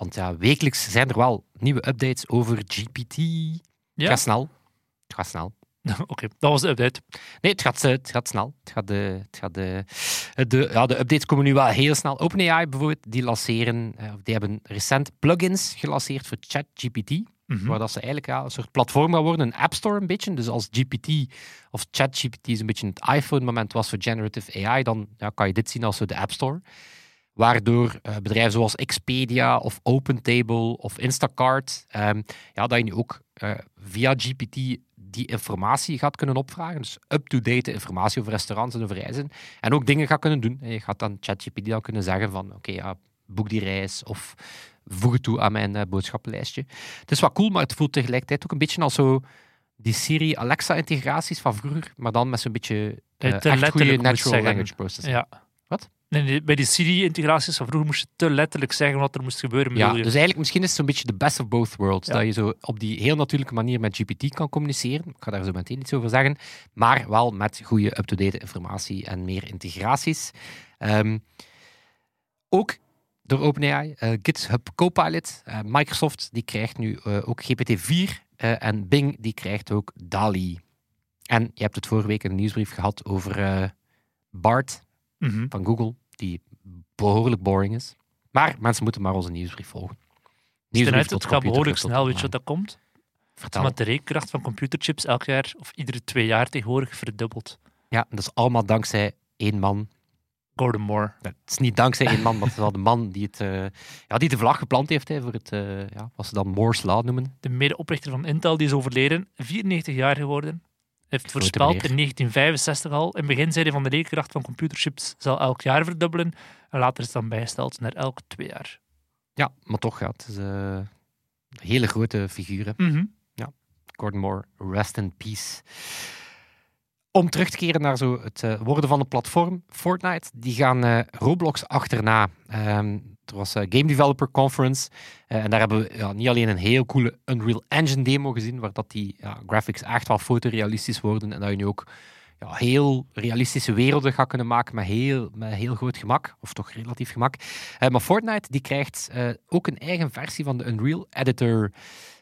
Want ja, wekelijks zijn er wel nieuwe updates over GPT. Het Ja, gaat snel. Het gaat snel. oké, dat was de update. Nee, het gaat, eh, het gaat snel. Het gaat, de, het gaat de, de, ja, de updates komen nu wel heel snel. OpenAI bijvoorbeeld, die lanceren, eh, of die hebben recent plugins gelanceerd voor ChatGPT. Mhm. Waar dat ze eigenlijk ja, een soort platform gaan worden, een app store een beetje. Dus als GPT of ChatGPT is een beetje het iPhone-moment was voor generative AI, dan ja, kan je dit zien als zo de app store. Waardoor eh, bedrijven zoals Expedia of OpenTable of Instacart, ehm, ja, dat je nu ook eh, via GPT die informatie gaat kunnen opvragen. Dus up-to-date informatie over restaurants en over reizen. En ook dingen gaat kunnen doen. En je gaat dan ChatGPT dan kunnen zeggen van, oké, ja, boek die reis of voeg het toe aan mijn eh, boodschappenlijstje. Het is wat cool, maar het voelt tegelijkertijd ook een beetje als zo die Siri Alexa-integraties van vroeger, maar dan met zo'n beetje te echt goede natural language processing. Ja. Wat? Nee, bij die Siri-integraties van vroeger moest je te letterlijk zeggen wat er moest gebeuren. Ja, dus eigenlijk misschien is het zo'n beetje de best of both worlds. Ja. Dat je zo op die heel natuurlijke manier met GPT kan communiceren. Ik ga daar zo meteen iets over zeggen. Maar wel met goede up-to-date informatie en meer integraties. Ehm, ook door OpenAI, eh, GitHub Copilot. eh, Microsoft die krijgt nu eh, ook GPT-4 eh, en Bing die krijgt ook DALI. En je hebt het vorige week in een nieuwsbrief gehad over Bart Mhm. van Google, die behoorlijk boring is. Maar mensen moeten maar onze nieuwsbrief volgen. Eruit, tot het gaat behoorlijk snel, weet je wat dat komt? Vertel. Omdat de rekenkracht van computerchips elk jaar, of iedere twee jaar tegenwoordig, verdubbelt. Ja, dat is allemaal dankzij één man. Gordon Moore. Het is niet dankzij één man, maar het is wel de man die, het, eh, ja, die de vlag geplant heeft hè, voor het, eh, ja, wat ze dan Moore's Law noemen. De medeoprichter van Intel, die is overleden, 94 jaar geworden. Heeft voorspeld in 1965 al. In het begin zei hij van de rekenkracht van computerchips zal elk jaar verdubbelen. En later is het dan bijgesteld naar elke twee jaar. Ja, maar toch, ja, het is eh, hele grote figuur. hè. Mhm. Gordon Moore, rest in peace. Om terug te keren naar zo het eh, worden van een platform, Fortnite, die gaan eh, Roblox achterna. Ehm, er was een Game Developer Conference eh, en daar hebben we ja, niet alleen een heel coole Unreal Engine demo gezien, waar dat die ja, graphics echt wel fotorealistisch worden en dat je nu ook ja, heel realistische werelden gaat kunnen maken met heel, met heel groot gemak, of toch relatief gemak. Eh, maar Fortnite die krijgt eh, ook een eigen versie van de Unreal Editor.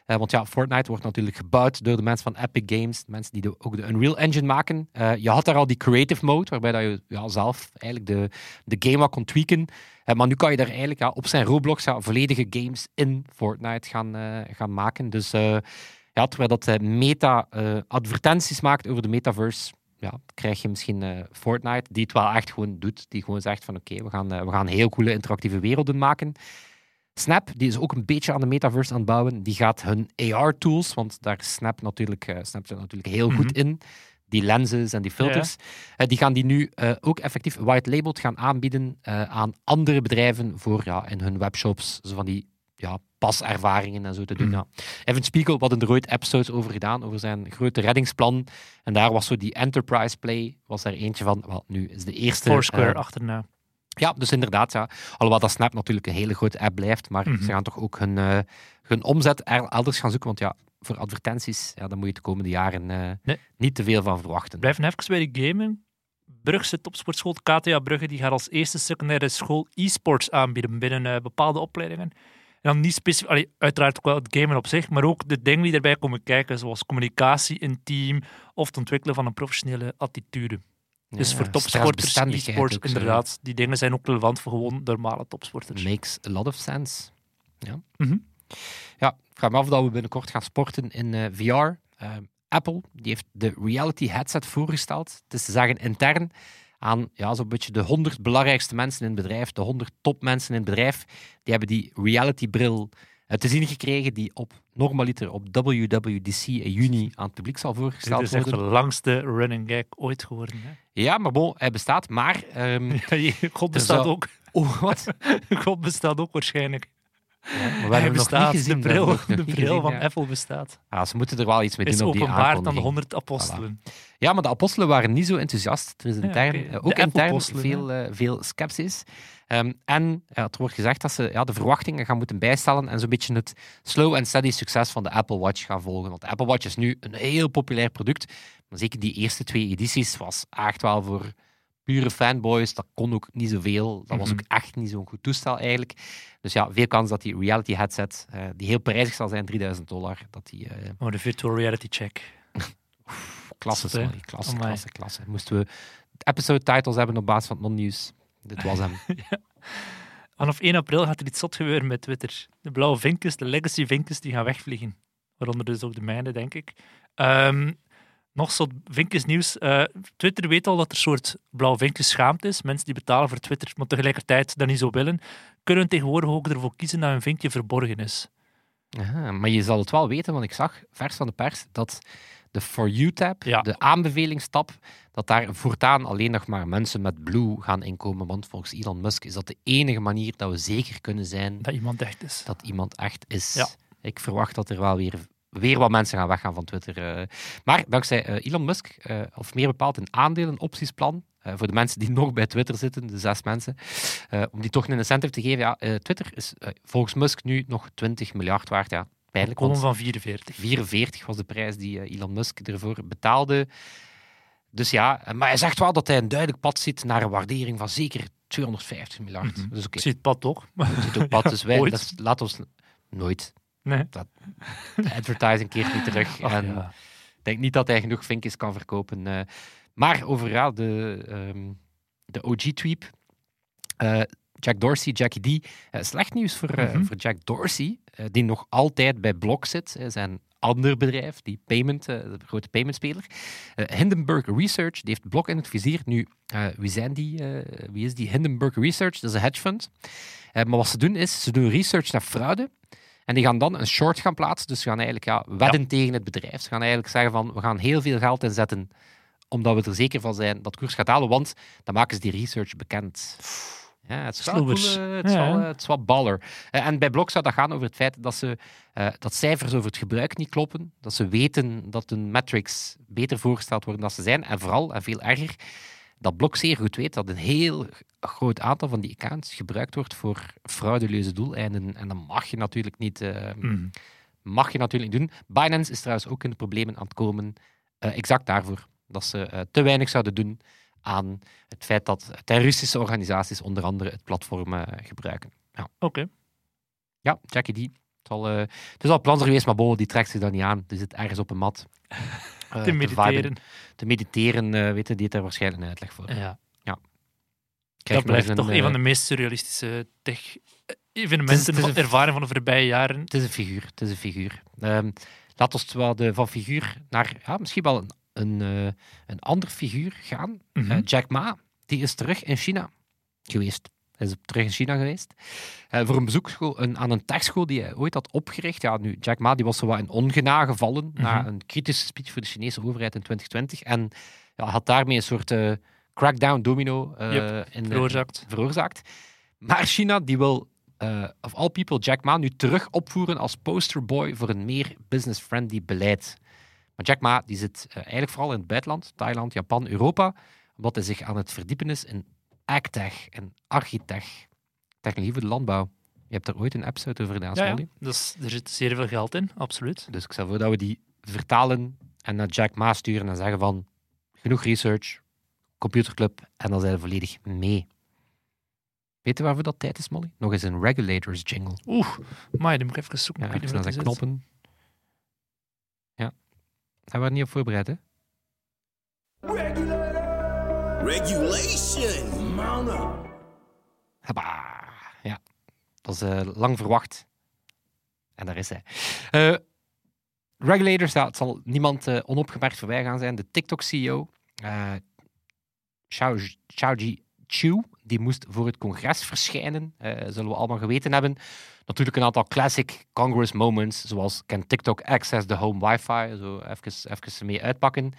Eh, want ja, Fortnite wordt natuurlijk gebouwd door de mensen van Epic Games, mensen die ook de Unreal Engine maken. Eh, je had daar al die creative mode, waarbij dat je ja, zelf eigenlijk de, de game wat kon tweaken. Eh, maar nu kan je daar eigenlijk ja, op zijn Roblox ja, volledige games in Fortnite gaan, eh, gaan maken. Dus eh, ja, terwijl dat Meta advertenties maakt over de metaverse, ja, krijg je misschien Fortnite, die het wel echt gewoon doet. Die gewoon zegt van oké, we, gaan, we gaan heel coole interactieve werelden maken. Snap, die is ook een beetje aan de metaverse aan het bouwen. Die gaat hun AR-tools, want daar Snap natuurlijk, eh, Snap zit natuurlijk heel goed in. Die lenses en die filters. eh, die gaan die nu eh, ook effectief white-labeled gaan aanbieden eh, aan andere bedrijven voor ja, in hun webshops. Zo van die ja, paservaringen en zo te doen. Mhm. Ja. Evan Spiegel had er ooit episodes over gedaan, over zijn grote reddingsplan. En daar was zo die enterprise play, was er eentje van. Wel, nu is de eerste... Foursquare eh, achterna. ja, dus inderdaad, ja. Alhoewel dat Snap natuurlijk een hele grote app blijft, maar Mhm. ze gaan toch ook hun, hun omzet er elders gaan zoeken, want ja, voor advertenties, ja, daar moet je de komende jaren eh, Nee. niet te veel van verwachten. Blijven even bij de gaming. Brugse topsportschool KTA Brugge die gaat als eerste secundaire school e-sports aanbieden binnen eh, bepaalde opleidingen. En dan niet specifiek, allee, uiteraard ook wel het gamen op zich, maar ook de dingen die erbij komen kijken, zoals communicatie in team of het ontwikkelen van een professionele attitude. Dus voor topsporters, e-sports, zo. inderdaad, die dingen zijn ook relevant voor gewoon normale topsporters. Makes a lot of sense. Ja. Mhm. Ja, ik vraag me af dat we binnenkort gaan sporten in eh, VR. Eh, Apple die heeft de reality headset voorgesteld. Het is te zeggen intern aan ja, zo'n beetje de 100 belangrijkste mensen in het bedrijf, de 100 topmensen in het bedrijf. Die hebben die reality bril eh, te zien gekregen die op normaliter op WWDC in juni aan het publiek zal Dit voorgesteld is echt de worden. langste running gag ooit geworden. Hè? Ja, maar bon, hij bestaat. Maar, ehm, God bestaat ook. oh, wat? God bestaat ook waarschijnlijk. Ja, maar we Hij nog bestaat. gezien. de bril, nog de bril gezien, van ja. Apple bestaat. Ja, ze moeten er wel iets mee Is doen op die openbaard aan de aankondiging. 100 apostelen. Ja, maar de apostelen waren niet zo enthousiast. Er is Ja, intern, De ook intern veel, eh, veel sceptisch. Ehm, en ja, het wordt gezegd dat ze ja, de verwachtingen gaan moeten bijstellen en zo'n beetje het slow and steady succes van de Apple Watch gaan volgen. Want de Apple Watch is nu een heel populair product. Maar zeker die eerste twee edities was echt wel voor pure fanboys. Dat kon ook niet zoveel. Dat was Mhm. ook echt niet zo'n goed toestel eigenlijk. Dus ja, veel kans dat die reality headset, eh, die heel prijzig zal zijn, 3000 dollar, dat die eh, Oh, de virtual reality check. Klasse, sorry. Klasse, klasse, klasse. Moesten we episode titles hebben op basis van het non-nieuws. Dit was hem. Vanaf 1 april gaat er iets zot gebeuren met Twitter. De blauwe vinkjes, de legacy vinkjes, die gaan wegvliegen. Waaronder dus ook de mijne, denk ik. Ehm, nog zot vinkjesnieuws. Eh Twitter weet al dat er een soort blauwe vinkjes schaamte is. Mensen die betalen voor Twitter, maar tegelijkertijd dat niet zo willen, kunnen tegenwoordig ook ervoor kiezen dat een vinkje verborgen is. Aha, maar je zal het wel weten, want ik zag vers van de pers dat de For You-tab, Ja. de aanbevelingstab, dat daar voortaan alleen nog maar mensen met Blue gaan inkomen. Want volgens Elon Musk is dat de enige manier dat we zeker kunnen zijn Dat iemand echt is. dat iemand echt is. Ja. Ik verwacht dat er wel weer, weer wat mensen gaan weggaan van Twitter. eh. Maar dankzij eh, Elon Musk, eh, of meer bepaald een aandelen optiesplan, eh, voor de mensen die nog bij Twitter zitten, de zes mensen, om die toch een incentive te geven. Ja, Twitter is volgens Musk nu nog 20 miljard waard. Ja, pijnlijk, Kolom van 44. 44 was de prijs die Elon Musk ervoor betaalde. Dus ja, maar hij zegt wel dat hij een duidelijk pad ziet naar een waardering van zeker 250 miljard. Mhm. Dus Ik zie het pad toch? het zit ook pad. Dus wij, dat laat ons nooit Nee. de advertising keert niet terug. Ach, en ja. ik denk niet dat hij genoeg vinkjes kan verkopen. eh. maar over ja, de, ehm, de OG-tweep. eh, Jack Dorsey, Jackie D. Eh, slecht nieuws voor, Mhm. voor Jack Dorsey, die nog altijd bij Block zit. zijn ander bedrijf, die payment, de grote paymentspeler. Hindenburg Research, die heeft Block in het vizier. Nu, wie zijn die? wie is die Hindenburg Research? Dat is een hedge fund. Maar wat ze doen is, ze doen research naar fraude. En die gaan dan een short gaan plaatsen. Dus ze gaan eigenlijk ja, wedden tegen het bedrijf. Ze gaan eigenlijk zeggen van, we gaan heel veel geld inzetten omdat we er zeker van zijn dat koers gaat halen, want dan maken ze die research bekend. Ja, het is wel, coole- het is Ja, wel, eh, het is wel baller. Eh, En bij Blok zou dat gaan over het feit dat, ze, eh, dat cijfers over het gebruik niet kloppen. Dat ze weten dat hun metrics beter voorgesteld worden dan ze zijn. En vooral, en veel erger, dat Blok zeer goed weet dat een heel groot aantal van die accounts gebruikt wordt voor fraudeleuze doeleinden. En dat mag je natuurlijk niet, eh, Mm. mag je natuurlijk niet doen. Binance is trouwens ook in de problemen aan het komen, eh, exact daarvoor. Dat ze eh, te weinig zouden doen aan het feit dat terroristische organisaties onder andere het platform gebruiken. Ja. Oké. Ja, Jackie D. Het, eh, het is al plan geweest, maar Bo die trekt zich daar niet aan. Die zit ergens op een mat. Te mediteren. Te mediteren, weten die heeft daar waarschijnlijk een uitleg voor. Ja. Dat blijft toch een, van eh, de meest surrealistische tech-evenementen een- ervaren van de voorbije jaren. Het is een figuur. Het is een figuur. Ehm, laat ons wel de, van figuur naar ja, misschien wel een, een, eh, een ander figuur gaan. Mhm. Eh, Jack Ma, die is terug in China geweest. Hij is terug in China geweest. Voor een bezoekschool een, aan een techschool die hij ooit had opgericht. Ja, nu, Jack Ma die was zo wat in ongenade gevallen na Mhm. een kritische speech voor de Chinese overheid in 2020. En ja, had daarmee een soort crackdown domino eh, Yep, in, de- veroorzaakt. veroorzaakt. Maar China die wil, eh, of all people, Jack Ma nu terug opvoeren als posterboy voor een meer business-friendly beleid. Maar Jack Ma die zit eh, eigenlijk vooral in het buitenland, Thailand, Japan, Europa, omdat hij zich aan het verdiepen is in agtech en architech, technologie voor de landbouw. Je hebt daar ooit een episode over gedaan, Ja, ja. Dus er zit zeer veel geld in, absoluut. Dus ik stel voor dat we die vertalen en naar Jack Ma sturen en zeggen van genoeg research, computerclub, en dan zijn we volledig mee. Weet je waarvoor dat tijd is, Molly? Nog eens een regulators jingle. Oeh, maar dan moet ik even zoeken. Ja, even naar zijn knoppen. Ja. Waren we niet op voorbereid, hè? Regulation. Mount up. Hoppa. Ja, dat is eh, lang verwacht. En daar is hij. Eh, regulators, ja, het zal niemand eh, onopgemerkt voorbij gaan zijn. De TikTok-CEO, eh Xiaoji Chu, die moest voor het congres verschijnen. eh, zullen we allemaal geweten hebben. Natuurlijk een aantal classic Congress moments, zoals can TikTok access the home wifi? Zo even, even mee uitpakken.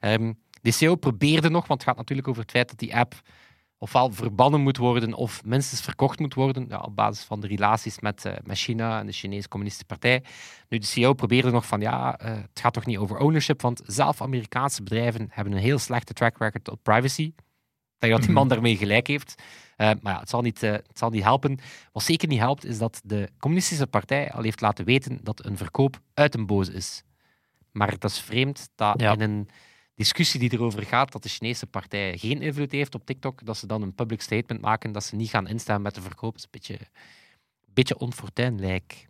Ehm, de CEO probeerde nog, want het gaat natuurlijk over het feit dat die app ofwel verbannen moet worden of minstens verkocht moet worden ja, op basis van de relaties met, eh, met China en de Chinese Communistische Partij. Nu, de CEO probeerde nog van ja, eh, het gaat toch niet over ownership, want zelf Amerikaanse bedrijven hebben een heel slechte track record op privacy. Ik denk dat die man daarmee gelijk heeft. Eh, maar ja, het zal, niet, het zal niet helpen. Wat zeker niet helpt, is dat de Communistische Partij al heeft laten weten dat een verkoop uit een boze is. Maar dat is vreemd dat Ja. in een discussie die erover gaat dat de Chinese partij geen invloed heeft op TikTok, dat ze dan een public statement maken dat ze niet gaan instemmen met de verkoop. Is een beetje, beetje onfortuinlijk.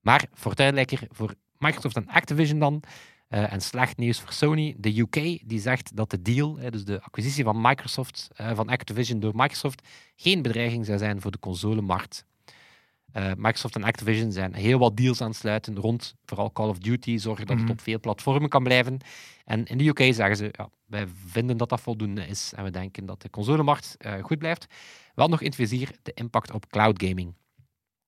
Maar fortuinlijker voor Microsoft en Activision dan. eh, en slecht nieuws voor Sony. De UK die zegt dat de deal, dus de acquisitie van Microsoft, eh, van Activision door Microsoft, geen bedreiging zou zijn voor de consolemarkt. Eh, Microsoft en Activision zijn heel wat deals aan het sluiten rond vooral Call of Duty, zorgen dat Mhm. het op veel platformen kan blijven. En in de UK zeggen ze, ja, wij vinden dat dat voldoende is en we denken dat de consolemarkt eh, goed blijft. Wel nog in het vizier de impact op cloud gaming.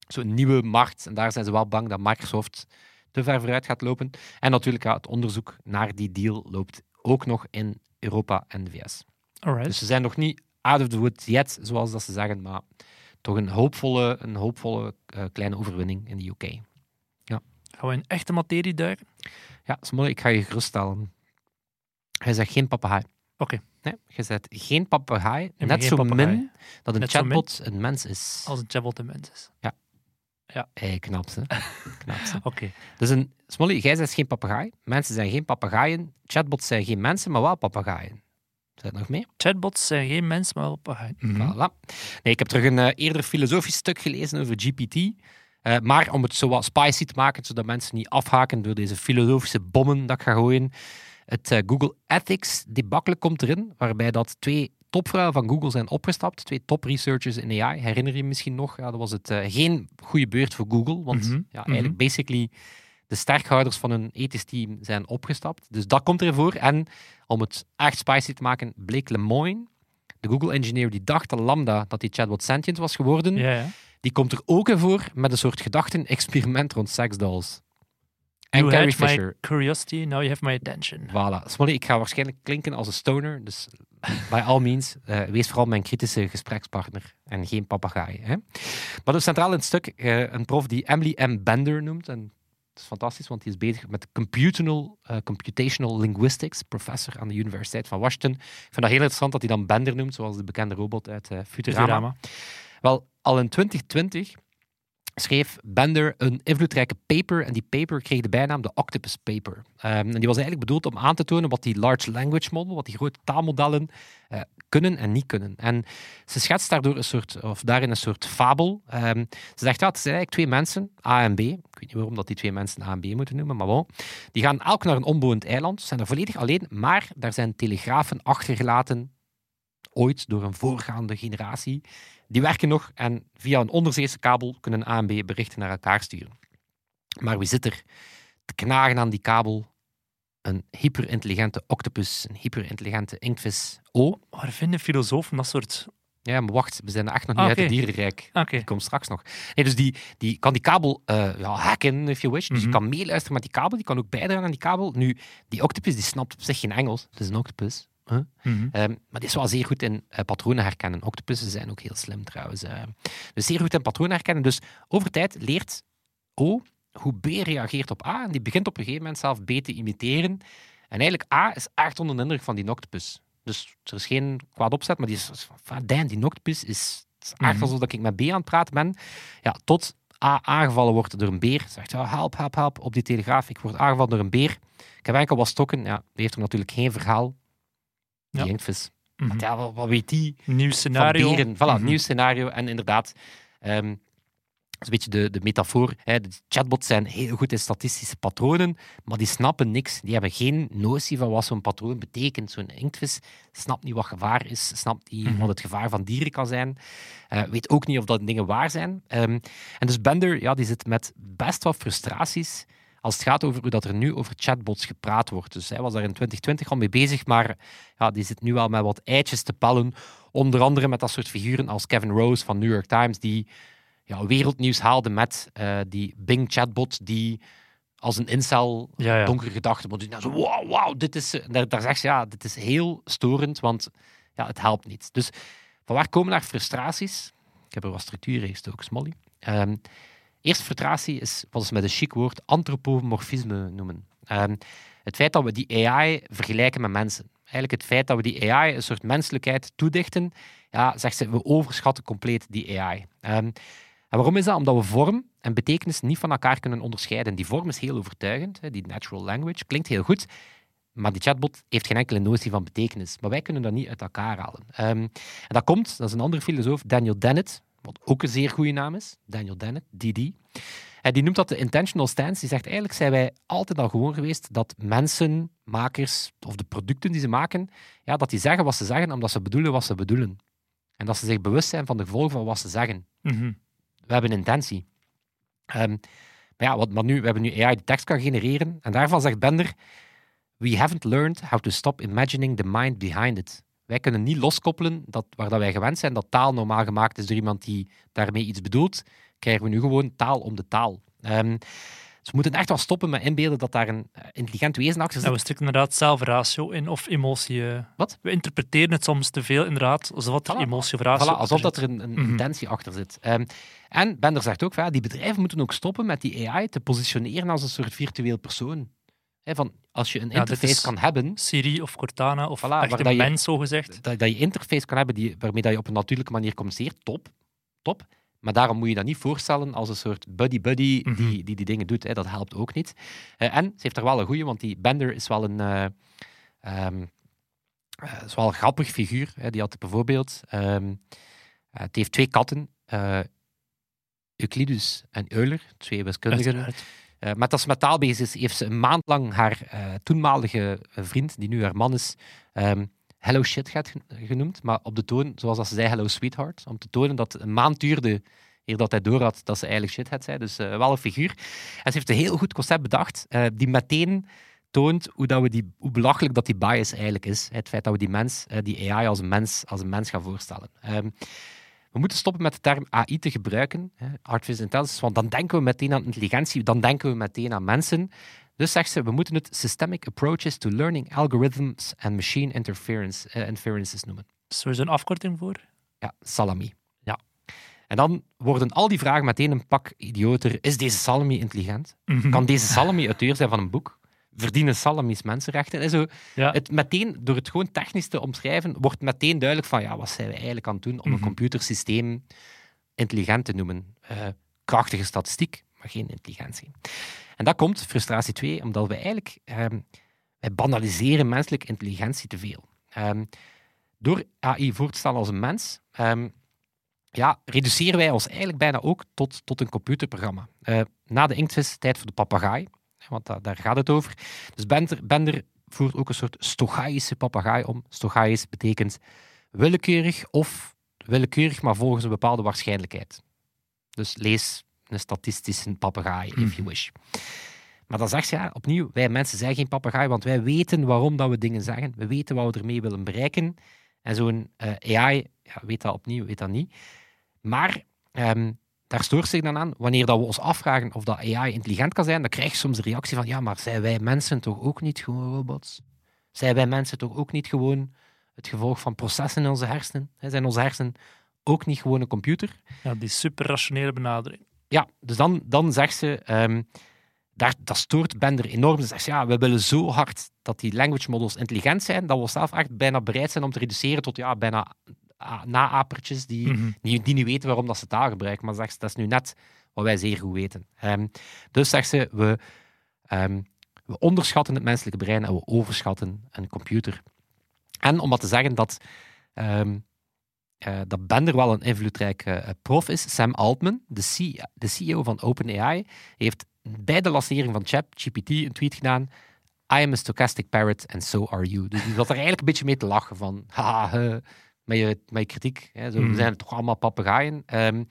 Zo'n nieuwe markt, en daar zijn ze wel bang dat Microsoft te ver vooruit gaat lopen. En natuurlijk, ja, het onderzoek naar die deal loopt ook nog in Europa en de VS. Alright. Dus ze zijn nog niet out of the woods yet, zoals dat ze zeggen, maar toch een hoopvolle, een hoopvolle eh, kleine overwinning in de UK. Gaan we in echte materie duiken? Ja, Smolle, ik ga je geruststellen. Hij zegt geen papegaai. Oké. Nee, je zegt geen papegaai, net zo papegaai. min dat een Net chatbot een mens is. Als een chatbot een mens is. Hey, knap ze. knap. Oké. Dus een, Smolly, jij zegt geen papegaai. Mensen zijn geen papegaaien. Chatbots zijn geen mensen, maar wel papegaaien. Zet nog mee? Chatbots zijn geen mens, maar papegaaien. Mhm. Voilà. Nee, ik heb terug een eh, eerder filosofisch stuk gelezen over GPT. Eh, maar om het zo wat spicy te maken, zodat mensen niet afhaken door deze filosofische bommen dat ik ga gooien. Het eh, Google Ethics debacle komt erin, waarbij dat twee topvrouwen van Google zijn opgestapt. Twee top researchers in AI. Herinner je je misschien nog? Ja, dat was het geen goede beurt voor Google. Want Mhm, ja, eigenlijk basically de sterkhouders van hun ethisch team zijn opgestapt. Dus dat komt erin voor. En om het echt spicy te maken, Blake Lemoine, de Google-engineer die dacht dat Lambda, dat die chatbot sentient was geworden, Ja, ja. die komt er ook voor met een soort gedachten-experiment rond seksdolls. En You Carrie had Fisher. my curiosity, now you have my attention. Voilà. Smolly, ik ga waarschijnlijk klinken als een stoner, dus by all means, eh, wees vooral mijn kritische gesprekspartner en geen papegaai. Maar dus centraal in het stuk eh, een prof die Emily M. Bender noemt. En dat is fantastisch, want die is bezig met computational, eh, computational linguistics, professor aan de Universiteit van Washington. Ik vind dat heel interessant dat hij dan Bender noemt, zoals de bekende robot uit Futurama. Futurama. Wel, al in 2020 schreef Bender een invloedrijke paper en die paper kreeg de bijnaam de Octopus Paper. Ehm, en die was eigenlijk bedoeld om aan te tonen wat die large language model, wat die grote taalmodellen eh, kunnen en niet kunnen. En ze schetst daardoor een soort, of daarin een soort fabel. Ehm, ze zegt, ja, het zijn eigenlijk twee mensen, A en B. Ik weet niet waarom dat die twee mensen A en B moeten noemen, maar wel. Die gaan elk naar een onbewoond eiland, zijn er volledig alleen, maar daar zijn telegrafen achtergelaten, ooit door een voorgaande generatie. Die werken nog en via een onderzeese kabel kunnen A en B berichten naar elkaar sturen. Maar wie zit er te knagen aan die kabel? Een hyperintelligente octopus, een hyperintelligente inktvis. Oh, Waar vinden filosofen dat soort... ja, maar wacht, we zijn echt nog niet Ah, uit het dierenrijk. Oké. Die komt straks nog. Nee, dus die, die kan die kabel eh, ja, hacken, if you wish. Dus je Mhm. kan meeluisteren met die kabel, die kan ook bijdragen aan die kabel. Nu, die octopus die snapt op zich geen Engels. Het is een octopus. Huh? Mhm. Ehm, maar die is wel zeer goed in eh, patronen herkennen. Octopussen zijn ook heel slim trouwens. eh. Dus zeer goed in patronen herkennen. Dus over tijd leert O hoe B reageert op A. En die begint op een gegeven moment zelf B te imiteren. En eigenlijk A is echt onder de indruk van die octopus. Dus er is geen kwaad opzet, maar die is van, damn, die octopus is, is echt Mhm. alsof dat ik met B aan het praten ben. Ja, tot A aangevallen wordt door een beer. Zegt, ja, help, help, help, op die telegraaf. Ik word aangevallen door een beer. Ik heb enkel wat stokken. Ja, die heeft er natuurlijk geen verhaal. Die Ja. Mhm. Ja, wat, wat weet die Nieuw scenario. van beren? Voilà, Mhm. nieuw scenario. En inderdaad, ehm, dat is een beetje de, de metafoor. Hè. De chatbots zijn heel goed in statistische patronen, maar die snappen niks. Die hebben geen notie van wat zo'n patroon betekent. Zo'n inktvis snapt niet wat gevaar is, snapt niet Mhm. wat het gevaar van dieren kan zijn, eh, weet ook niet of dat dingen waar zijn. Ehm, en dus Bender ja, die zit met best wat frustraties als het gaat over hoe dat er nu over chatbots gepraat wordt. Dus hij was daar in 2020 al mee bezig, maar ja, die zit nu al met wat eitjes te pellen. Onder andere met dat soort figuren als Kevin Rose van New York Times, die ja, wereldnieuws haalde met eh, die Bing chatbot die als een incel Ja, ja. donkere gedachten moet doen. Nou, zo, wow, wow, dit is... eh, Daar, daar zegt ze, ja, dit is heel storend, want ja, het helpt niet. Dus Van waar komen daar frustraties? Ik heb er wat structuur in gestoken, Smolly. Ehm eerste frustratie is wat ze met een chic woord antropomorfisme noemen. Ehm, het feit dat we die AI vergelijken met mensen. Eigenlijk het feit dat we die AI een soort menselijkheid toedichten, ja, zegt ze, we overschatten compleet die AI. Ehm, en waarom is dat? Omdat we vorm en betekenis niet van elkaar kunnen onderscheiden. Die vorm is heel overtuigend, die natural language, klinkt heel goed, maar die chatbot heeft geen enkele notie van betekenis. Maar wij kunnen dat niet uit elkaar halen. Ehm, en dat komt, dat is een andere filosoof, Daniel Dennett, wat ook een zeer goede naam is, Daniel Dennett, DD. En die noemt dat de intentional stance. Die zegt eigenlijk zijn wij altijd al gewoon geweest dat mensen, makers of de producten die ze maken, ja, dat die zeggen wat ze zeggen omdat ze bedoelen wat ze bedoelen. En dat ze zich bewust zijn van de gevolgen van wat ze zeggen. Mhm. We hebben intentie. Ehm, maar ja, wat, maar nu, we hebben nu AI die tekst kan genereren. En daarvan zegt Bender, we haven't learned how to stop imagining the mind behind it. Wij kunnen niet loskoppelen dat, waar dat wij gewend zijn dat taal normaal gemaakt is door iemand die daarmee iets bedoelt, krijgen we nu gewoon taal om de taal. Ehm, dus we moeten echt wel stoppen met inbeelden dat daar een eh, intelligent wezen achter zit. Ja, we stikken inderdaad zelf ratio in of emotie. eh. Wat? We interpreteren het soms te veel, inderdaad, alsof er Voilà. emotie of ratio Voilà, alsof dat er een, een Mhm. intentie achter zit. Ehm, en Bender zegt ook, ja, die bedrijven moeten ook stoppen met die AI te positioneren als een soort virtueel persoon. Van, als je een Ja, interface kan hebben. Siri of Cortana of Voilà, echt waar een dat je- mens, zo gezegd. dat, dat je interface kan hebben die, waarmee dat je op een natuurlijke manier communiceert, top. top. Maar daarom moet je dat niet voorstellen als een soort buddy-buddy Mhm. die, die die dingen doet. Hè. Dat helpt ook niet. Eh, en ze heeft er wel een goeie, want die Bender is wel een, eh, ehm, eh, is wel een grappig figuur. Hè. Die had bijvoorbeeld... eh, het heeft twee katten. Euclidus en Euler, twee wiskundigen. Uiteraard. Eh, met als ze met is, heeft ze een maand lang haar eh, toenmalige eh, vriend, die nu haar man is, ehm, Hello Shit gaat gen- genoemd. Maar op de toon, zoals ze zei, Hello Sweetheart. Om te tonen dat een maand duurde eer dat hij door had dat ze eigenlijk shit had zei. Dus wel een figuur. En ze heeft een heel goed concept bedacht, die meteen toont hoe, dat we die, hoe belachelijk dat die bias eigenlijk is. Het feit dat we die mens, die AI als een mens, als een mens gaan voorstellen. Ehm, we moeten stoppen met de term AI te gebruiken, hè, artificial intelligence, want dan denken we meteen aan intelligentie, dan denken we meteen aan mensen. Dus zegt ze, we moeten het Systemic Approaches to Learning Algorithms and Machine Interference, eh, Inferences noemen. Is er zo'n afkorting voor? Ja, salami. Ja. En dan worden al die vragen meteen een pak idioter. Is deze salami intelligent? Mhm. Kan deze salami auteur zijn van een boek? Verdienen salamis mensenrechten? En zo, Ja. het meteen, door het gewoon technisch te omschrijven, wordt meteen duidelijk van ja, wat zijn we eigenlijk aan het doen om een Mhm. computersysteem intelligent te noemen. Eh, krachtige statistiek, maar geen intelligentie. En dat komt, frustratie 2, omdat we eigenlijk ehm, wij banaliseren menselijke intelligentie te veel. Ehm, door AI voor te stellen als een mens, ehm, ja, reduceren wij ons eigenlijk bijna ook tot, tot een computerprogramma. Eh, na de inktvis, tijd voor de papegaai, want da- daar gaat het over. Dus Bender, Bender voert ook een soort stochaïsche papegaai om. Stochaïs betekent willekeurig of willekeurig, maar volgens een bepaalde waarschijnlijkheid. Dus lees een statistische papegaai, if you wish. Maar dan zegt ze, ja, opnieuw, wij mensen zijn geen papegaai, want wij weten waarom dat we dingen zeggen. We weten wat we ermee willen bereiken. En zo'n eh, AI ja, weet dat opnieuw, weet dat niet. Maar ehm, daar stoort zich dan aan, wanneer dat we ons afvragen of dat AI intelligent kan zijn, dan krijg je soms de reactie van, ja, maar zijn wij mensen toch ook niet gewoon robots? Zijn wij mensen toch ook niet gewoon het gevolg van processen in onze hersenen? Zijn onze hersenen ook niet gewoon een computer? Ja, die superrationele benadering. Ja, dus dan, dan zegt ze, ehm, daar, dat stoort Bender enorm. Ze zegt, ja, we willen zo hard dat die language models intelligent zijn, dat we zelf echt bijna bereid zijn om te reduceren tot ja, bijna naapertjes die, Mhm. die, die niet weten waarom dat ze taal gebruiken. Maar zegt ze, dat is nu net wat wij zeer goed weten. Ehm, dus zegt ze, we, ehm, we onderschatten het menselijke brein en we overschatten een computer. En om maar te zeggen dat, ehm, eh, dat Bender wel een invloedrijke eh, prof is, Sam Altman, de, C- de CEO van OpenAI, heeft bij de lancering van ChatGPT een tweet gedaan. I am a stochastic parrot and so are you. Dus die zat er eigenlijk een beetje mee te lachen van, haha, met je, met je kritiek. Hè, zo, Mhm. We zijn toch allemaal papegaaien. Ehm,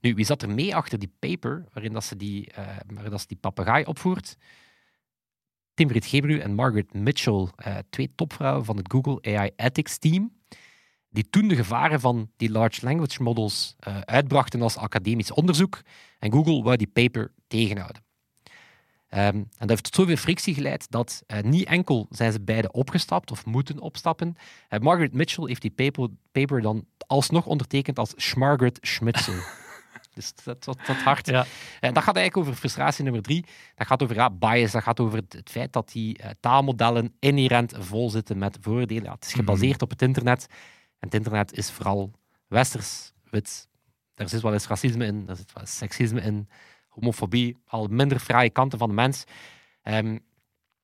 nu, wie zat er mee achter die paper waarin dat ze die, waarin dat ze die papegaai opvoert? Tim Gebru en Margaret Mitchell, eh, twee topvrouwen van het Google AI Ethics Team, die toen de gevaren van die large language models eh, uitbrachten als academisch onderzoek. En Google wou die paper tegenhouden. Ehm, en dat heeft tot zoveel frictie geleid dat eh, niet enkel zijn ze beide opgestapt of moeten opstappen. Uh, Margaret Mitchell heeft die paper, paper dan alsnog ondertekend als Schmargaret Schmitzel. dus dat, dat, dat hard. Ja. En dat gaat eigenlijk over frustratie nummer drie. Dat gaat over ja, bias. Dat gaat over het, het feit dat die uh, taalmodellen inherent vol zitten met voordelen. Ja, het is gebaseerd mm. op het internet. En het internet is vooral westers, wit. Er zit wel eens racisme in, er zit wel eens seksisme in homofobie, al minder fraaie kanten van de mens. Um,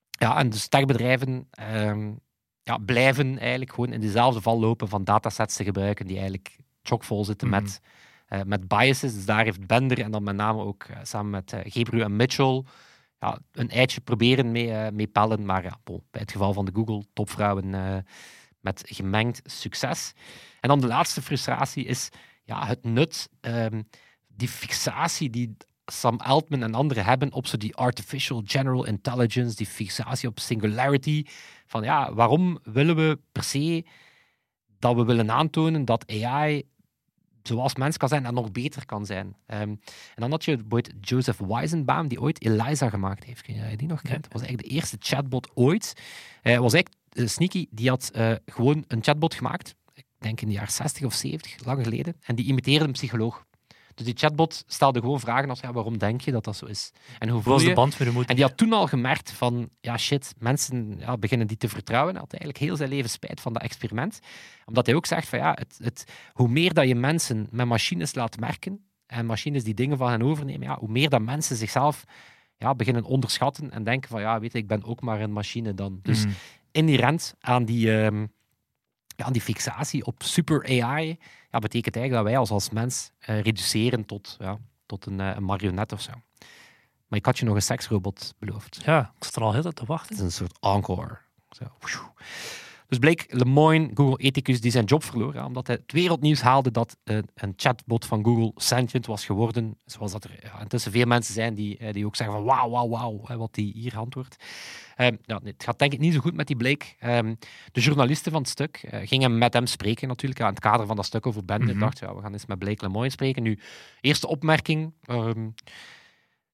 ja, en dus techbedrijven um, ja, blijven eigenlijk gewoon in dezelfde val lopen van datasets te gebruiken die eigenlijk chockvol zitten mm -hmm. met, uh, met biases. Dus daar heeft Bender en dan met name ook uh, samen met uh, Gebru en Mitchell ja, een eitje proberen mee, mee pellen. Maar ja, bon, bij het geval van de Google topvrouwen met gemengd succes. En dan de laatste frustratie is ja, het nut, um, die fixatie die Sam Altman en anderen hebben op zo die artificial general intelligence, die fixatie op singularity. Van ja, waarom willen we per se dat we willen aantonen dat AI zoals mens kan zijn en nog beter kan zijn. Um, en dan had je bijvoorbeeld Joseph Weizenbaum, die ooit Eliza gemaakt heeft. Kun je die nog kent? Dat was eigenlijk de eerste chatbot ooit. Uh, was eigenlijk uh, sneaky, die had uh, gewoon een chatbot gemaakt. Ik denk in de jaren 60 of 70, lang geleden. En die imiteerde een psycholoog. Dus die chatbot stelde gewoon vragen als ja, waarom denk je dat dat zo is? En hoe was je? de band met de moeder? En die had toen al gemerkt van, ja shit, mensen ja, beginnen die te vertrouwen. Hij had eigenlijk heel zijn leven spijt van dat experiment. Omdat hij ook zegt van, ja, het, het, hoe meer dat je mensen met machines laat merken, en machines die dingen van hen overnemen, ja, hoe meer dat mensen zichzelf ja, beginnen onderschatten en denken van, ja, weet je, ik ben ook maar een machine dan. Dus Mhm. inherent aan die... ehm, ja, die fixatie op super AI ja, betekent eigenlijk dat wij als, als mens eh, reduceren tot, ja, tot een, eh, een marionet of zo. Maar ik had je nog een seksrobot beloofd. Ja, ik zat er al heel tijd te Het wachten. is een soort encore. Zo. Dus bleek Lemoyne, Google-ethicus, die zijn job verloor, ja, omdat hij het wereldnieuws haalde dat eh, een chatbot van Google sentient was geworden. Zoals dat er ja, intussen veel mensen zijn die, eh, die ook zeggen van wauw, wauw, wauw, wat die hier antwoordt. Ehm, ja, het gaat denk ik niet zo goed met die Blake. Ehm, de journalisten van het stuk eh, gingen met hem spreken natuurlijk, ja, in het kader van dat stuk over Bender. Mhm. dacht, ja, we gaan eens met Blake Lemoyne spreken. Nu, eerste opmerking... ehm,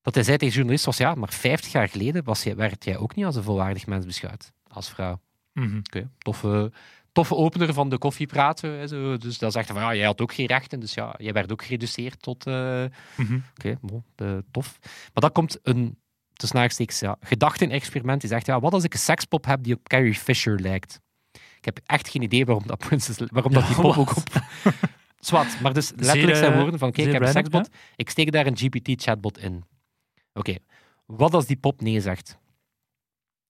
dat hij zei tegen journalist was, ja, maar 50 jaar geleden was werd jij ook niet als een volwaardig mens beschouwd, als vrouw. Oké, toffe, toffe opener van de koffiepraten. zo. Dus dan zegt hij van, ja, jij had ook geen rechten, dus ja, jij werd ook gereduceerd tot... eh, Mhm. Oké, bon, eh, tof. Maar dan komt een, tussen aanhalingstekens, ja, gedachten-experiment. Die zegt, ja, wat als ik een sekspop heb die op Carrie Fisher lijkt? Ik heb echt geen idee waarom dat, Princess, waarom dat die pop ook op... Zwat, maar dus letterlijk zijn woorden van, kijk, ik heb een seksbot, ik steek daar een GPT-chatbot in. Oké, wat als die pop nee zegt?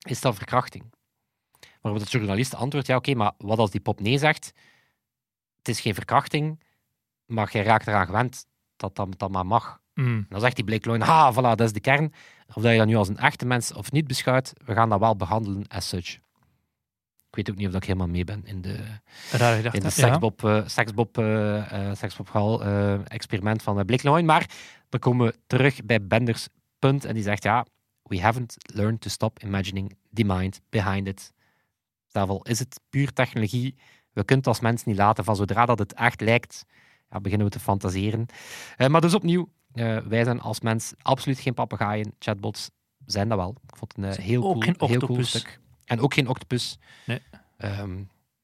Is dat verkrachting? Waarop de journalist antwoordt, ja oké, maar wat als die pop nee zegt? Het is geen verkrachting, maar jij raakt eraan gewend dat dat, dat maar mag. En dan zegt die Blake Loin, ha, voilà, dat is de kern. Of dat je dat nu als een echte mens of niet beschouwt, we gaan dat wel behandelen as such. Ik weet ook niet of ik helemaal mee ben in de, Raar in de ja. seksbob, eh seksbob, eh, eh, seksbopverhaal, eh, experiment van uh, Blake Loin. Maar dan komen we terug bij Benders punt en die zegt, ja, we haven't learned to stop imagining the mind behind it. Daarvoor is het puur technologie. We kunnen het als mens niet laten van zodra dat het echt lijkt, ja, beginnen we te fantaseren. Eh, maar dus opnieuw, eh, wij zijn als mens absoluut geen papegaaien. Chatbots zijn dat wel. Ik vond het een heel, Ook cool, geen heel cool octopus. stuk. En ook geen octopus. Nee. Ehm,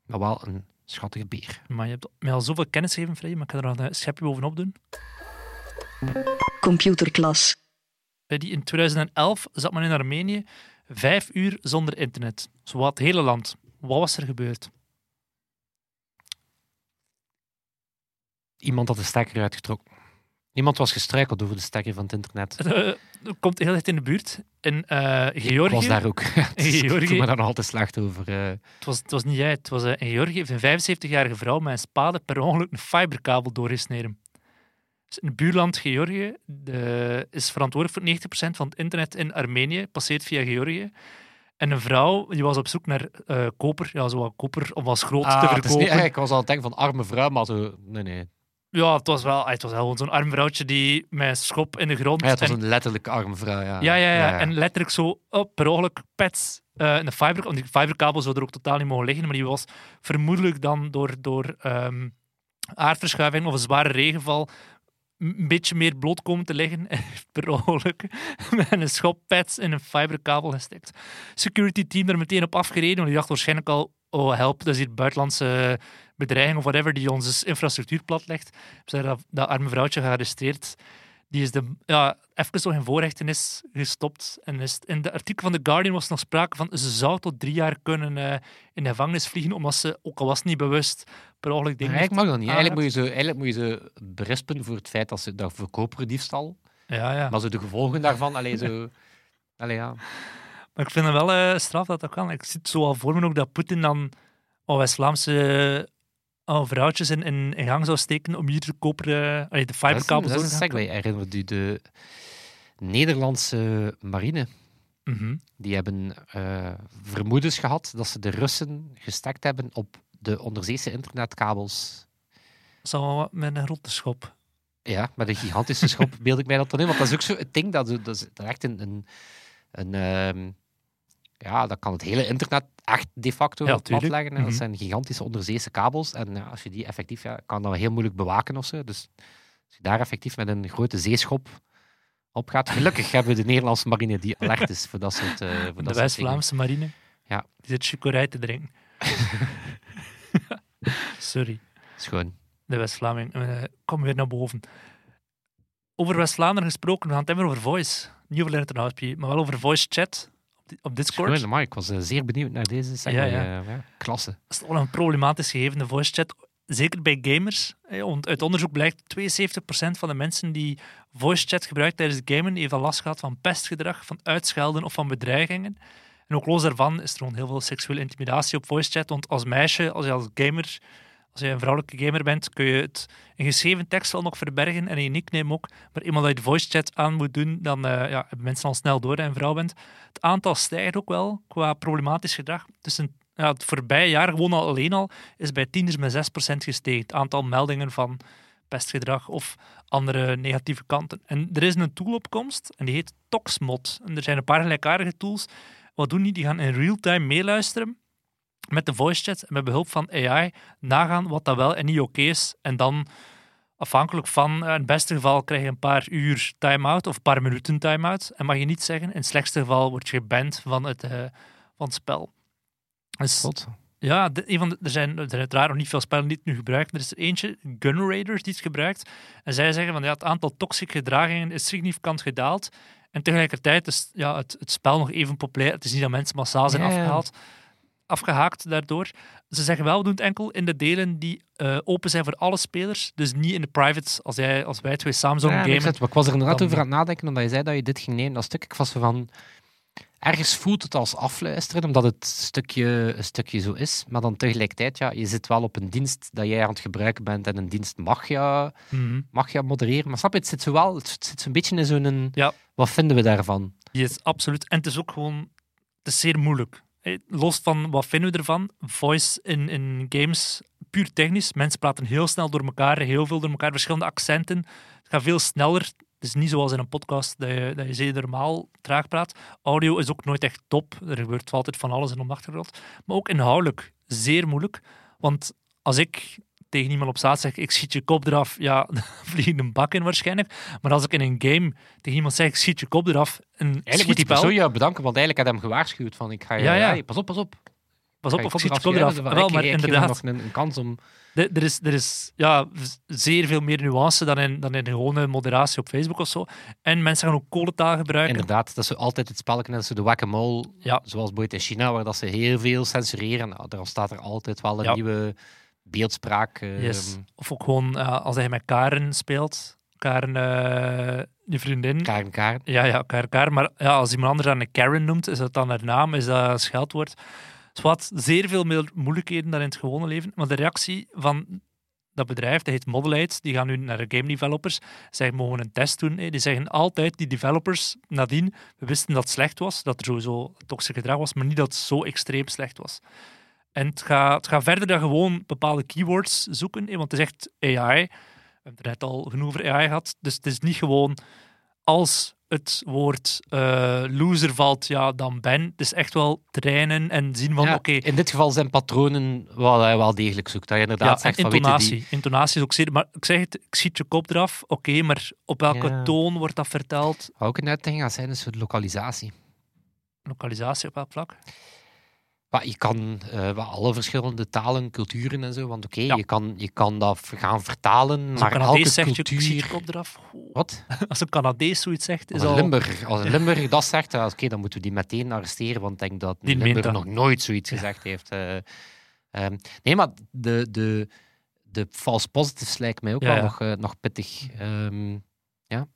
maar wel een schattige beer. Maar je hebt mij al zoveel kennis gegeven, Freddy, maar ik ga er nog een schepje bovenop doen. Computerklas. Freddy, in 2011 zat men in Armenië vijf uur zonder internet. Zowat het hele land. Wat was er gebeurd? Iemand had de stekker uitgetrokken. Iemand was gestruikeld over de stekker van het internet. Eh, Het komt heel dicht in de buurt. In eh, Ik Georgië. was daar ook. Dus ik voel me daar nog altijd slecht over. eh. Het was, het was niet jij, het was eh, in Georgië. een 75-jarige vrouw met een spade per ongeluk een fiberkabel doorgesneden. In het buurland Georgië de, is verantwoordelijk voor 90% van het internet in Armenië, passeert via Georgië. En een vrouw die was op zoek naar eh, koper, ja, zo koper om als groot Ah, te het is verkopen. niet, ik was al aan het denken van arme vrouw, maar zo... Nee, nee. Ja, het was wel, het was wel zo'n arm vrouwtje die met een schop in de grond. Ja, het was en- een letterlijke arme vrouw, ja. Ja, ja, ja. En letterlijk zo op per ongeluk pets eh een fiber. Want die fiberkabel zou er ook totaal niet mogen liggen, maar die was vermoedelijk dan door, door ehm, aardverschuiving of een zware regenval een beetje meer bloot komen te liggen. Per ongeluk met een schoppads in een fiberkabel gestikt. Security team er meteen op afgereden, want die dacht waarschijnlijk al, oh help, dat is hier buitenlandse bedreiging of whatever die onze infrastructuur platlegt. Ze hebben dat, dat arme vrouwtje gearresteerd. Die is de, ja, even nog in voorrechtenis gestopt. En is, in de artikel van The Guardian was nog sprake van ze zou tot drie jaar kunnen eh, in de gevangenis vliegen, omdat ze, ook al was niet bewust, per ongeluk dingen eigenlijk mag dat niet. Eigenlijk moet, je ze, eigenlijk moet je ze berispen voor het feit dat ze dat verkopen diefstal. Ja, ja. Maar zo de gevolgen daarvan, alleen zo... Allee, ja. Maar ik vind het wel eh, straf dat dat kan. Ik zit zo al voor me ook dat Poetin dan al West-Vlaamse uh, vrouwtjes in, in, in gang zou steken om hier de koperen, allee, de Dat is, fiberkabels dat is een te. Herinnert u de Nederlandse marine? Mhm. Die hebben eh, vermoedens gehad dat ze de Russen gestakt hebben op de onderzeese internetkabels. Dat zou met een grote schop. Ja, met een gigantische schop beeld ik mij dat dan in. Want dat is ook zo het ding, dat, dat is dat echt een... een, een ehm, ja, dat kan het hele internet echt de facto Ja, op plat tuurlijk. leggen. hè. Dat Mhm. zijn gigantische onderzeese kabels. En ja, als je die effectief... Ja, kan dat heel moeilijk bewaken of zo. Dus als je daar effectief met een grote zeeschop op gaat... Gelukkig hebben we de Nederlandse marine die alert is voor dat soort... eh, voor dat De West-Vlaamse marine. Ja. Die zit chicorij te drinken. Sorry. Schoon. de West-Vlaming. Eh, kom weer naar boven. Over West-Vlaanderen gesproken, we gaan het hebben over voice. Niet over Internet, maar wel over voice chat op, di- op Discord. Ik was eh, zeer benieuwd naar deze segment. Ja, Ja, ja. klasse. Dat is wel een problematisch gegeven, de voice chat. Zeker bij gamers. Eh, want Uit onderzoek blijkt 72% van de mensen die voice chat gebruikt tijdens het gamen heeft al last gehad van pestgedrag, van uitschelden of van bedreigingen. En ook los daarvan is er gewoon heel veel seksuele intimidatie op voice chat. Want als meisje, als je als gamer, als je een vrouwelijke gamer bent, kun je het in geschreven tekst wel nog verbergen en in je nickname ook. Maar eenmaal dat je de voice chat aan moet doen, dan eh, ja, hebben mensen al snel door dat je een vrouw bent. Het aantal stijgt ook wel qua problematisch gedrag. Tussen ja, het voorbije jaar gewoon al alleen al is bij tieners met 6% gestegen. Het aantal meldingen van pestgedrag of andere negatieve kanten. En er is een tool op komst en die heet Toxmod. En er zijn een paar gelijkaardige tools. Wat doen die? Die gaan in real-time meeluisteren met de voice chat en met behulp van AI nagaan wat dat wel en niet oké is. En dan, afhankelijk van, eh, in het beste geval krijg je een paar uur time-out of een paar minuten time-out. En mag je niet zeggen. In het slechtste geval word je geband van het, eh, van het spel. Dus God. ja, de- een van de- er, zijn, er uiteraard nog niet veel spellen die het nu gebruiken. Er is er eentje, Gun Raiders, die het gebruikt. En zij zeggen van ja, het aantal toxic gedragingen is significant gedaald. En tegelijkertijd is ja, het, het spel nog even populair. Het is niet dat mensen massaal zijn afgehaald, afgehaakt daardoor. Ze zeggen wel, we doen het enkel in de delen die eh, open zijn voor alle spelers. Dus niet in de privates, als, jij, als wij twee samen zouden Ja, gamen. exact. Ik was er inderdaad over aan het nadenken, omdat je zei dat je dit ging nemen, dat stuk. Ik was zo van... Ergens voelt het als afluisteren, omdat het stukje, een stukje zo is. Maar dan tegelijkertijd, ja, je zit wel op een dienst dat jij aan het gebruiken bent en een dienst mag je, Mhm. mag je modereren. Maar snap je, het zit zo wel... Het zit zo'n beetje in zo'n... Ja. Wat vinden we daarvan? Yes, absoluut. En het is ook gewoon, het is zeer moeilijk. Eh, Los van wat vinden we ervan, voice in, in games, puur technisch. Mensen praten heel snel door elkaar, heel veel door elkaar, verschillende accenten. Het gaat veel sneller. Het is niet zoals in een podcast dat je, dat je zeer normaal traag praat. Audio is ook nooit echt top. Er gebeurt altijd van alles in de achtergrond. Maar ook inhoudelijk zeer moeilijk. Want als ik tegen iemand op straat zeg, ik schiet je kop eraf, ja, dan vlieg je een bak in waarschijnlijk. Maar als ik in een game tegen iemand zeg, ik schiet je kop eraf, een Eigenlijk moet die persoon je bedanken, want eigenlijk had hij hem gewaarschuwd van ik ga je... Ja, ja. hey, pas op, pas op. pas op, of schiet je kop eraf. Wel, ik- maar ik inderdaad, nog een, een kans om... de- er is, er is ja, zeer veel meer nuance dan in, dan in de gewone moderatie op Facebook of zo. En mensen gaan ook codetaal gebruiken. Inderdaad, dat is zo altijd het spelletje, dat is zo de whack-a-mole, Ja. zoals bijvoorbeeld in China, waar dat ze heel veel censureren. Nou, daar staat er altijd wel een nieuwe beeldspraak. eh, Yes. Of ook gewoon, ja, als hij met Karen speelt, Karen, eh die vriendin. Karen Karen. Ja, ja, Karen, Karen. Maar ja, als iemand anders aan een Karen noemt, is dat dan haar naam? Is dat een scheldwoord? Dus wat zeer veel meer moeilijkheden dan in het gewone leven. Maar de reactie van dat bedrijf, dat heet Modelite, die gaan nu naar de game developers. Zij mogen een test doen. Die zeggen altijd, die developers, nadien, we wisten dat het slecht was, dat er sowieso toxisch gedrag was, maar niet dat het zo extreem slecht was. En het gaat, het gaat verder dan gewoon bepaalde keywords zoeken, want het is echt AI. We hebben het er net al genoeg over AI gehad. Dus het is niet gewoon als het woord eh, loser valt, ja, dan ben. Het is echt wel trainen en zien van, Ja, oké, In dit geval zijn patronen wat hij wel degelijk zoekt. Dat je inderdaad ja, zegt van, weet je, intonatie. die, Intonatie is ook zeer... Maar ik zeg het, ik schiet je kop eraf, oké, maar op welke Ja. toon wordt dat verteld? wat ook een uitdaging gaat zijn, is de lokalisatie. Lokalisatie op welk vlak? Maar je kan eh, alle verschillende talen, culturen en zo. Want oké, Ja. je, kan, je kan dat gaan vertalen, Als maar een Canadees zegt, je, cultuur... je kop eraf. Wat? Als een Canadees zoiets zegt, is Als al... Limburg, als een Limburg dat zegt, oké, dan moeten we die meteen arresteren, want ik denk dat Die Limburg dat. nog nooit zoiets gezegd heeft. eh. Ehm, nee, maar de, de, de false positives lijkt mij ook Ja, wel. Nog, eh, nog pittig. Ehm, ja.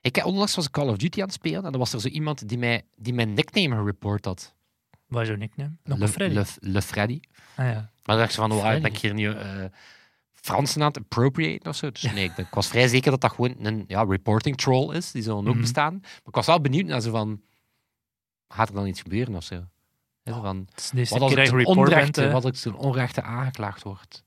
Ik, onlangs was ik Call of Duty aan het spelen en er was er zo iemand die, mij, die mijn nickname gereport had. Wat is jouw nickname? Nog Le, een Freddy? Le, Le Freddy. Ah, ja. Maar dan dacht ze van, oh, Freddy. ben ik hier nu eh Fransen aan het appropriaten of zo? Dus nee, ik, ben- ik was vrij zeker dat dat gewoon een ja, reporting troll is. Die zullen ook Mhm. bestaan. Maar ik was wel benieuwd naar zo van, gaat er dan iets gebeuren of zo? Van, Het is wat als ik ten onrechte, wat als ik onrechte aangeklaagd word?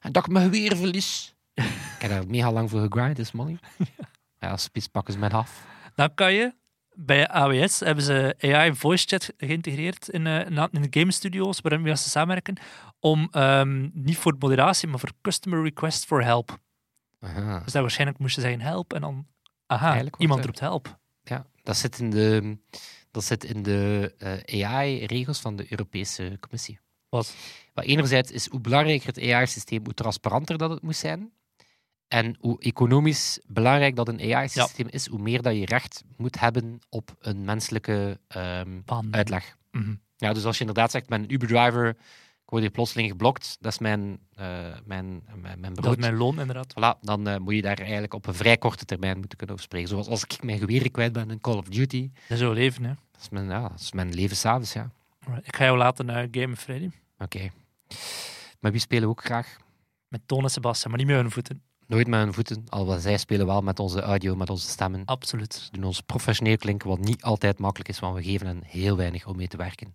En dat ik mijn geweer verlies. ik heb daar mega lang voor gegrind, dus money. Ja, spits pakken ze mij af. Dan kan je bij AWS hebben ze AI voice chat geïntegreerd in, na- in de game studios waarmee ze samenwerken om ehm, niet voor moderatie, maar voor customer request for help. Aha. Dus dat waarschijnlijk moest je zeggen help en dan aha, iemand roept help. Ja, dat zit in de, dat zit in de eh, AI-regels van de Europese Commissie. Wat? Maar enerzijds is hoe belangrijker het AI-systeem, hoe transparanter dat het moet zijn. En hoe economisch belangrijk dat een AI-systeem is, hoe meer dat je recht moet hebben op een menselijke ehm, uitleg. Mhm. Ja, dus als je inderdaad zegt, ben een Uber-driver, ik word hier plotseling geblokt, dat is mijn, eh, mijn, mijn, mijn Dat is mijn loon, inderdaad. Voilà, dan eh, moet je daar eigenlijk op een vrij korte termijn moeten kunnen over spreken. Zoals als ik mijn geweren kwijt ben in Call of Duty, Dat is jouw leven, hè. dat is mijn, ja, dat is mijn leven s'avonds, ja. Alright, Ik ga jou laten naar Game of Freddy. Oké. Maar wie spelen we ook graag? Met Toon en Sebastian, maar niet met hun voeten. Nooit met hun voeten, alhoewel zij spelen wel met onze audio, met onze stemmen. Absoluut. Ze doen ons professioneel klinken, wat niet altijd makkelijk is, want we geven hen heel weinig om mee te werken.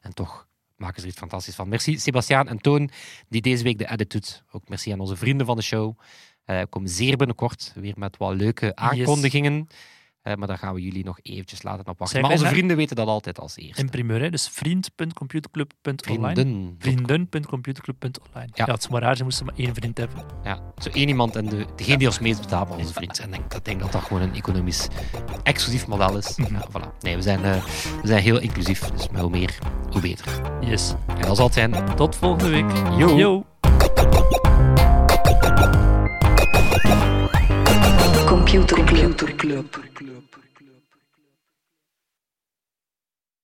En toch maken ze er iets fantastisch van. Merci Sebastiaan en Toon, die deze week de edit doet. Ook merci aan onze vrienden van de show. We komen zeer binnenkort weer met wat leuke aankondigingen. Eh, maar daar gaan we jullie nog eventjes laten op wachten. Zeg Maar onze vrienden weten dat altijd als eerste. In primeur, hè. Dus vriend.computerclub.online. Vrienden. Vrienden.computerclub.online. Ja. Ja. het zou maar raar zijn, moesten maar één vriend hebben. Ja, zo één iemand en de, degene die ons meest betaalt, onze vriend. En ik denk, denk dat dat gewoon een economisch exclusief model is. Mhm. Ja, voilà. Nee, we zijn, eh, we zijn heel inclusief, dus hoe meer, hoe beter. Yes. En dat zal het zijn. Tot volgende week. Yo. Yo. Computer Club.